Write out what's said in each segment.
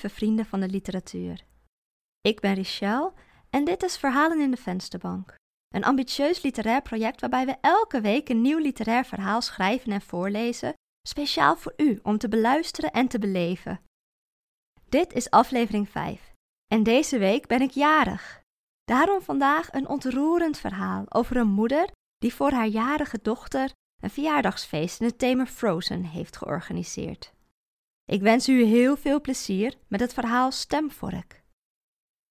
lieve vrienden van de literatuur. Ik ben Richelle en dit is Verhalen in de Vensterbank. Een ambitieus literair project waarbij we elke week een nieuw literair verhaal schrijven en voorlezen, speciaal voor u om te beluisteren en te beleven. Dit is aflevering 5 en deze week ben ik jarig. Daarom vandaag een ontroerend verhaal over een moeder die voor haar jarige dochter een verjaardagsfeest in het thema Frozen heeft georganiseerd. Ik wens u heel veel plezier met het verhaal Stemvork.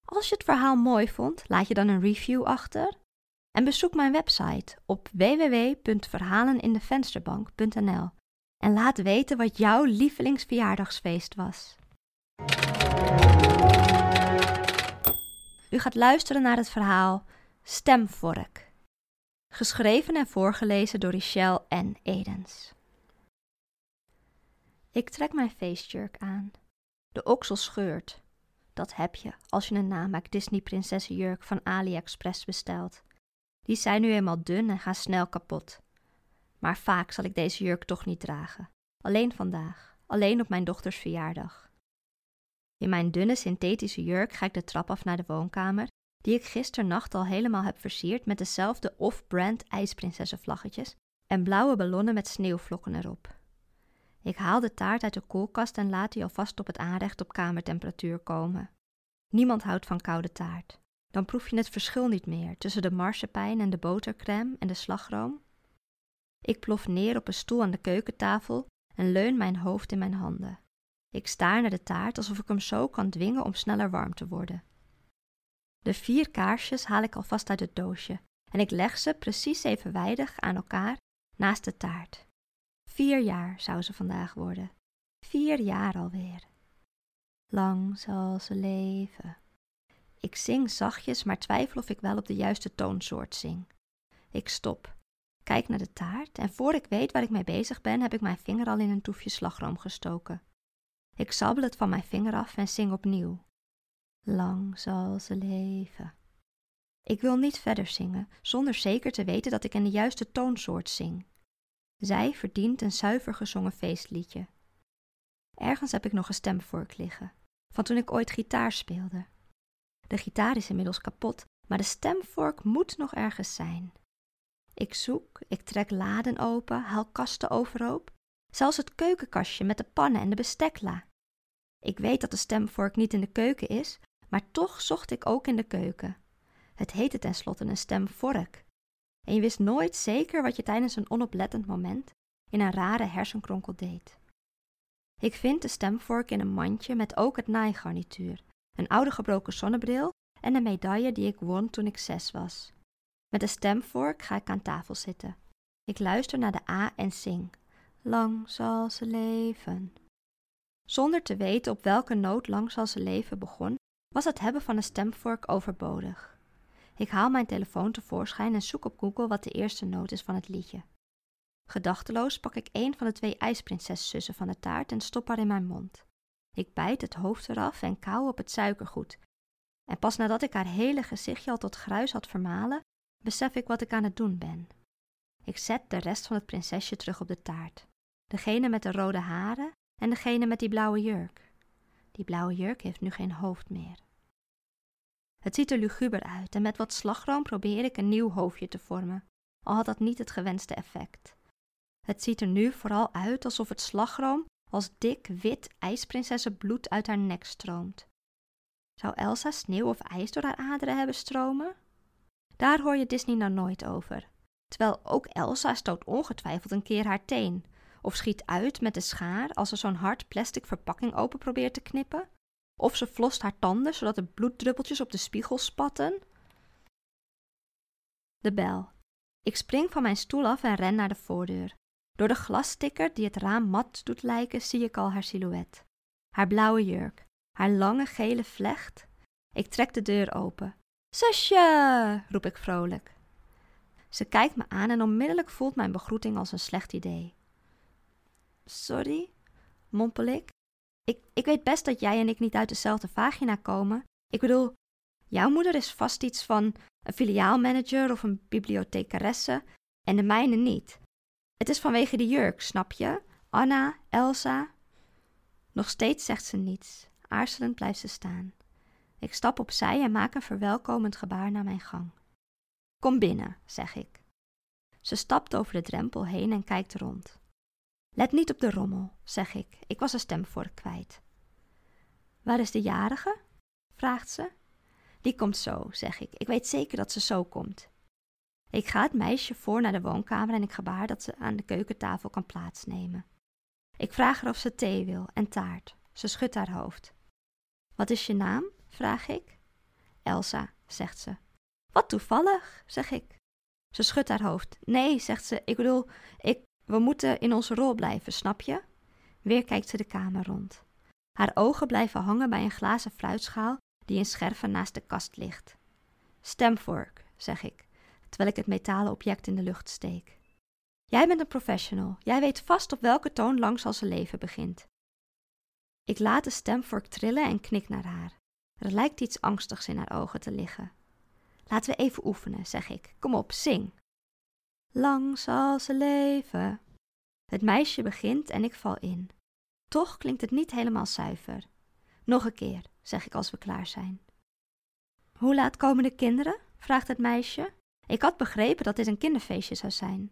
Als je het verhaal mooi vond, laat je dan een review achter en bezoek mijn website op www.verhalenindevensterbank.nl en laat weten wat jouw lievelingsverjaardagsfeest was. U gaat luisteren naar het verhaal Stemvork, geschreven en voorgelezen door Richelle en Edens. Ik trek mijn feestjurk aan. De oksel scheurt. Dat heb je als je een namaak Disney prinsessenjurk van AliExpress bestelt. Die zijn nu eenmaal dun en gaan snel kapot. Maar vaak zal ik deze jurk toch niet dragen. Alleen vandaag, alleen op mijn dochters verjaardag. In mijn dunne synthetische jurk ga ik de trap af naar de woonkamer, die ik gisternacht al helemaal heb versierd met dezelfde off-brand ijsprinsessenvlaggetjes en blauwe ballonnen met sneeuwvlokken erop. Ik haal de taart uit de koelkast en laat die alvast op het aanrecht op kamertemperatuur komen. Niemand houdt van koude taart. Dan proef je het verschil niet meer tussen de marsepein en de botercrème en de slagroom. Ik plof neer op een stoel aan de keukentafel en leun mijn hoofd in mijn handen. Ik staar naar de taart alsof ik hem zo kan dwingen om sneller warm te worden. De vier kaarsjes haal ik alvast uit het doosje en ik leg ze precies evenwijdig aan elkaar naast de taart. Vier jaar zou ze vandaag worden. Vier jaar alweer. Lang zal ze leven. Ik zing zachtjes, maar twijfel of ik wel op de juiste toonsoort zing. Ik stop, kijk naar de taart en voor ik weet waar ik mee bezig ben, heb ik mijn vinger al in een toefje slagroom gestoken. Ik sabbel het van mijn vinger af en zing opnieuw. Lang zal ze leven. Ik wil niet verder zingen, zonder zeker te weten dat ik in de juiste toonsoort zing. Zij verdient een zuiver gezongen feestliedje. Ergens heb ik nog een stemvork liggen, van toen ik ooit gitaar speelde. De gitaar is inmiddels kapot, maar de stemvork moet nog ergens zijn. Ik zoek, ik trek laden open, haal kasten overhoop, zelfs het keukenkastje met de pannen en de bestekla. Ik weet dat de stemvork niet in de keuken is, maar toch zocht ik ook in de keuken. Het heette tenslotte een stemvork, en je wist nooit zeker wat je tijdens een onoplettend moment in een rare hersenkronkel deed. Ik vind de stemvork in een mandje met ook het naaigarnituur, een oude gebroken zonnebril en een medaille die ik won toen ik zes was. Met de stemvork ga ik aan tafel zitten. Ik luister naar de A en zing. Lang zal ze leven. Zonder te weten op welke noot lang zal ze leven begon, was het hebben van een stemvork overbodig. Ik haal mijn telefoon tevoorschijn en zoek op Google wat de eerste noot is van het liedje. Gedachteloos pak ik een van de twee ijsprinseszussen van de taart en stop haar in mijn mond. Ik bijt het hoofd eraf en kauw op het suikergoed. En pas nadat ik haar hele gezichtje al tot gruis had vermalen, besef ik wat ik aan het doen ben. Ik zet de rest van het prinsesje terug op de taart. Degene met de rode haren en degene met die blauwe jurk. Die blauwe jurk heeft nu geen hoofd meer. Het ziet er luguber uit en met wat slagroom probeer ik een nieuw hoofdje te vormen, al had dat niet het gewenste effect. Het ziet er nu vooral uit alsof het slagroom als dik wit ijsprinsessenbloed uit haar nek stroomt. Zou Elsa sneeuw of ijs door haar aderen hebben stromen? Daar hoor je Disney nou nooit over. Terwijl ook Elsa stoot ongetwijfeld een keer haar teen, of schiet uit met de schaar als ze zo'n hard plastic verpakking open probeert te knippen, of ze flost haar tanden zodat er bloeddruppeltjes op de spiegel spatten. De bel. Ik spring van mijn stoel af en ren naar de voordeur. Door de glassticker die het raam mat doet lijken, zie ik al haar silhouet. Haar blauwe jurk, haar lange gele vlecht. Ik trek de deur open. Zusje! roep ik vrolijk. Ze kijkt me aan en onmiddellijk voelt mijn begroeting als een slecht idee. Sorry, mompel ik. Ik, ik weet best dat jij en ik niet uit dezelfde vagina komen. Ik bedoel, jouw moeder is vast iets van een filiaalmanager of een bibliothecaresse en de mijne niet. Het is vanwege de jurk, snap je? Anna, Elsa. Nog steeds zegt ze niets. Aarzelend blijft ze staan. Ik stap opzij en maak een verwelkomend gebaar naar mijn gang. Kom binnen, zeg ik. Ze stapt over de drempel heen en kijkt rond. Let niet op de rommel, zeg ik. Ik was een stemvork kwijt. Waar is de jarige? vraagt ze. Die komt zo, zeg ik. Ik weet zeker dat ze zo komt. Ik ga het meisje voor naar de woonkamer en ik gebaar dat ze aan de keukentafel kan plaatsnemen. Ik vraag haar of ze thee wil en taart. Ze schudt haar hoofd. Wat is je naam? vraag ik. Elsa, zegt ze. Wat toevallig, zeg ik. Ze schudt haar hoofd. Nee, zegt ze, ik bedoel, ik, we moeten in onze rol blijven, snap je? Weer kijkt ze de kamer rond. Haar ogen blijven hangen bij een glazen fluitschaal die in scherven naast de kast ligt. Stemvork, zeg ik, terwijl ik het metalen object in de lucht steek. Jij bent een professional. Jij weet vast op welke toon langs als zijn leven begint. Ik laat de stemvork trillen en knik naar haar. Er lijkt iets angstigs in haar ogen te liggen. Laten we even oefenen, zeg ik. Kom op, zing. Lang zal ze leven. Het meisje begint en ik val in. Toch klinkt het niet helemaal zuiver. Nog een keer, zeg ik als we klaar zijn. Hoe laat komen de kinderen? vraagt het meisje. Ik had begrepen dat dit een kinderfeestje zou zijn.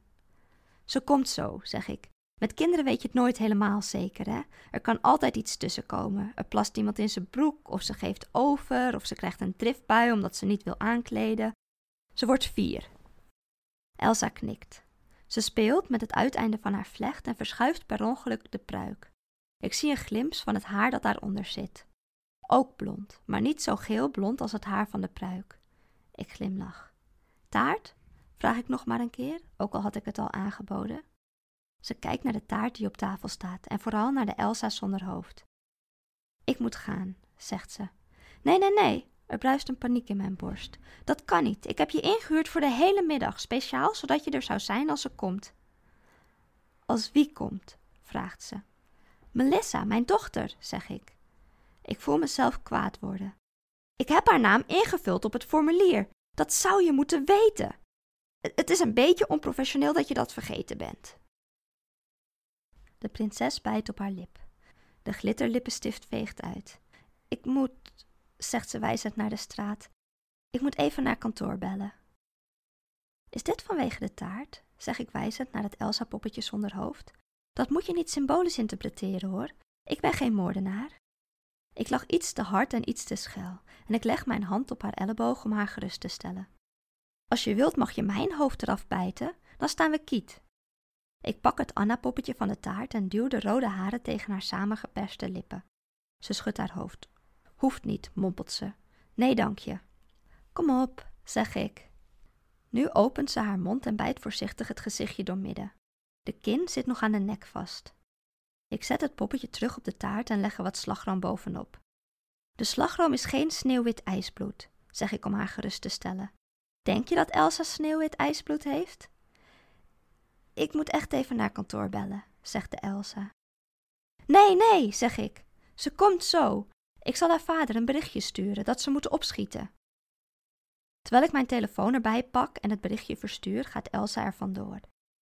Ze komt zo, zeg ik. Met kinderen weet je het nooit helemaal zeker, hè? Er kan altijd iets tussenkomen. Er plast iemand in zijn broek, of ze geeft over, of ze krijgt een driftbui omdat ze niet wil aankleden. Ze wordt vier. Elsa knikt. Ze speelt met het uiteinde van haar vlecht en verschuift per ongeluk de pruik. Ik zie een glimp van het haar dat daaronder zit. Ook blond, maar niet zo geel blond als het haar van de pruik. Ik glimlach. Taart? Vraag ik nog maar een keer, ook al had ik het al aangeboden. Ze kijkt naar de taart die op tafel staat en vooral naar de Elsa zonder hoofd. Ik moet gaan, zegt ze. Nee, nee, nee, er bruist een paniek in mijn borst. Dat kan niet. Ik heb je ingehuurd voor de hele middag, speciaal zodat je er zou zijn als ze komt. Als wie komt? vraagt ze. Melissa, mijn dochter, zeg ik. Ik voel mezelf kwaad worden. Ik heb haar naam ingevuld op het formulier. Dat zou je moeten weten. Het is een beetje onprofessioneel dat je dat vergeten bent. De prinses bijt op haar lip. De glitterlippenstift veegt uit. Ik moet, zegt ze wijzend naar de straat. Ik moet even naar kantoor bellen. Is dit vanwege de taart? zeg ik wijzend naar het Elsa-poppetje zonder hoofd. Dat moet je niet symbolisch interpreteren hoor. Ik ben geen moordenaar. Ik lach iets te hard en iets te schel en ik leg mijn hand op haar elleboog om haar gerust te stellen. Als je wilt mag je mijn hoofd eraf bijten, dan staan we kiet. Ik pak het Anna-poppetje van de taart en duw de rode haren tegen haar samengeperste lippen. Ze schudt haar hoofd. Hoeft niet, mompelt ze. Nee, dank je. Kom op, zeg ik. Nu opent ze haar mond en bijt voorzichtig het gezichtje doormidden. De kin zit nog aan de nek vast. Ik zet het poppetje terug op de taart en leg er wat slagroom bovenop. De slagroom is geen sneeuwwit ijsbloed, zeg ik om haar gerust te stellen. Denk je dat Elsa sneeuwwit ijsbloed heeft? Ik moet echt even naar kantoor bellen, zegt de Elsa. Nee, nee, zeg ik. Ze komt zo. Ik zal haar vader een berichtje sturen dat ze moeten opschieten. Terwijl ik mijn telefoon erbij pak en het berichtje verstuur, gaat Elsa er vandoor.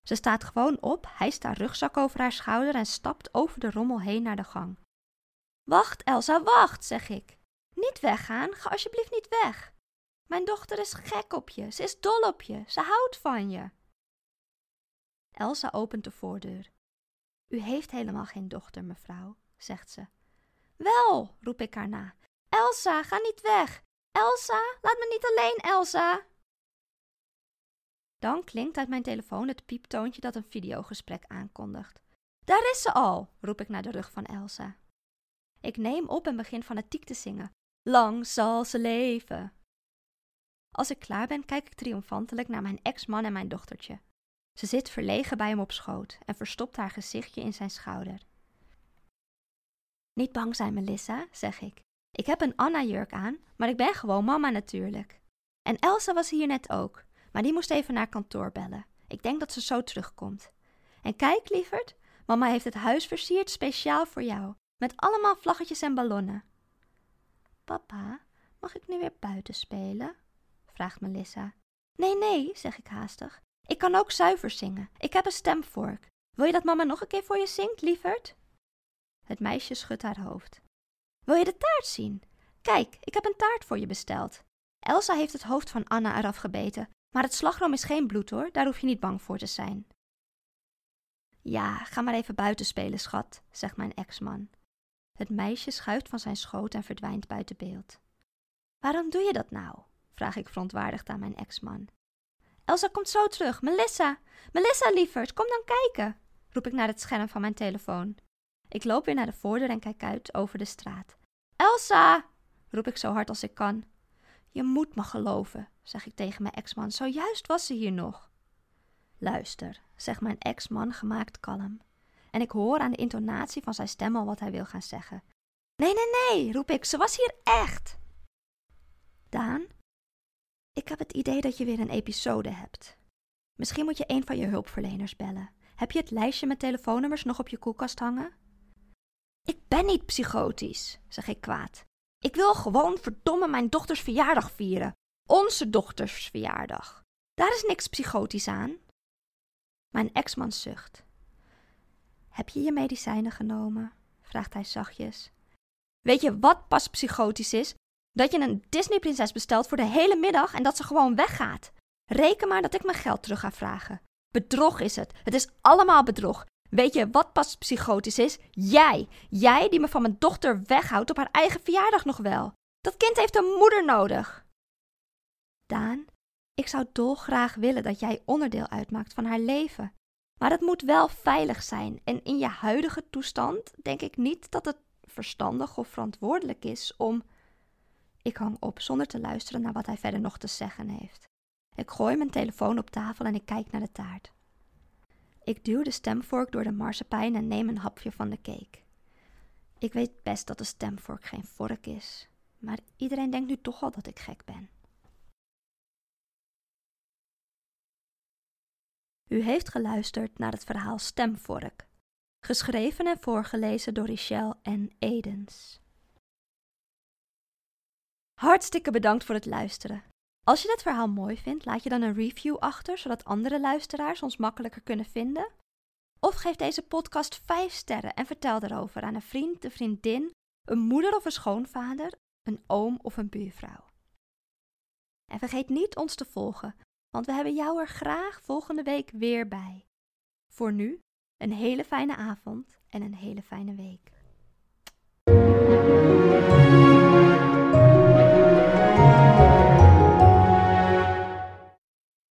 Ze staat gewoon op, hijst haar rugzak over haar schouder en stapt over de rommel heen naar de gang. Wacht, Elsa, wacht, zeg ik. Niet weggaan, ga alsjeblieft niet weg. Mijn dochter is gek op je, ze is dol op je, ze houdt van je. Elsa opent de voordeur. U heeft helemaal geen dochter, mevrouw, zegt ze. Wel, roep ik haar na. Elsa, ga niet weg. Elsa, laat me niet alleen, Elsa. Dan klinkt uit mijn telefoon het pieptoontje dat een videogesprek aankondigt. Daar is ze al, roep ik naar de rug van Elsa. Ik neem op en begin fanatiek te zingen. Lang zal ze leven. Als ik klaar ben, kijk ik triomfantelijk naar mijn ex-man en mijn dochtertje. Ze zit verlegen bij hem op schoot en verstopt haar gezichtje in zijn schouder. Niet bang zijn, Melissa, zeg ik. Ik heb een Anna-jurk aan, maar ik ben gewoon mama natuurlijk. En Elsa was hier net ook, maar die moest even naar kantoor bellen. Ik denk dat ze zo terugkomt. En kijk, lieverd, mama heeft het huis versierd speciaal voor jou, met allemaal vlaggetjes en ballonnen. Papa, mag ik nu weer buiten spelen? vraagt Melissa. Nee, nee, zeg ik haastig. Ik kan ook zuiver zingen. Ik heb een stemvork. Wil je dat mama nog een keer voor je zingt, lieverd? Het meisje schudt haar hoofd. Wil je de taart zien? Kijk, ik heb een taart voor je besteld. Elsa heeft het hoofd van Anna eraf gebeten, maar het slagroom is geen bloed hoor, daar hoef je niet bang voor te zijn. Ja, ga maar even buiten spelen, schat, zegt mijn ex-man. Het meisje schuift van zijn schoot en verdwijnt buiten beeld. Waarom doe je dat nou? vraag ik verontwaardigd aan mijn ex-man. Elsa komt zo terug. Melissa, Melissa lieverd, kom dan kijken, roep ik naar het scherm van mijn telefoon. Ik loop weer naar de voordeur en kijk uit over de straat. Elsa, roep ik zo hard als ik kan. Je moet me geloven, zeg ik tegen mijn ex-man. Zojuist was ze hier nog. Luister, zegt mijn ex-man gemaakt kalm. En ik hoor aan de intonatie van zijn stem al wat hij wil gaan zeggen. Nee, nee, nee, roep ik, ze was hier echt. Daan, ik heb het idee dat je weer een episode hebt. Misschien moet je een van je hulpverleners bellen. Heb je het lijstje met telefoonnummers nog op je koelkast hangen? Ik ben niet psychotisch, zeg ik kwaad. Ik wil gewoon verdomme mijn dochters verjaardag vieren. Onze dochters verjaardag. Daar is niks psychotisch aan. Mijn ex-man zucht. Heb je je medicijnen genomen? vraagt hij zachtjes. Weet je wat pas psychotisch is? Dat je een Disney-prinses bestelt voor de hele middag en dat ze gewoon weggaat. Reken maar dat ik mijn geld terug ga vragen. Bedrog is het. Het is allemaal bedrog. Weet je wat pas psychotisch is? Jij. Jij die me van mijn dochter weghoudt op haar eigen verjaardag nog wel. Dat kind heeft een moeder nodig. Daan, ik zou dolgraag willen dat jij onderdeel uitmaakt van haar leven. Maar het moet wel veilig zijn. En in je huidige toestand denk ik niet dat het verstandig of verantwoordelijk is om. Ik hang op zonder te luisteren naar wat hij verder nog te zeggen heeft. Ik gooi mijn telefoon op tafel en ik kijk naar de taart. Ik duw de stemvork door de marsepein en neem een hapje van de cake. Ik weet best dat de stemvork geen vork is, maar iedereen denkt nu toch al dat ik gek ben. U heeft geluisterd naar het verhaal Stemvork, geschreven en voorgelezen door Richelle en Edens. Hartstikke bedankt voor het luisteren. Als je dit verhaal mooi vindt, laat je dan een review achter, zodat andere luisteraars ons makkelijker kunnen vinden. Of geef deze podcast 5 sterren en vertel erover aan een vriend, een vriendin, een moeder of een schoonvader, een oom of een buurvrouw. En vergeet niet ons te volgen, want we hebben jou er graag volgende week weer bij. Voor nu, een hele fijne avond en een hele fijne week.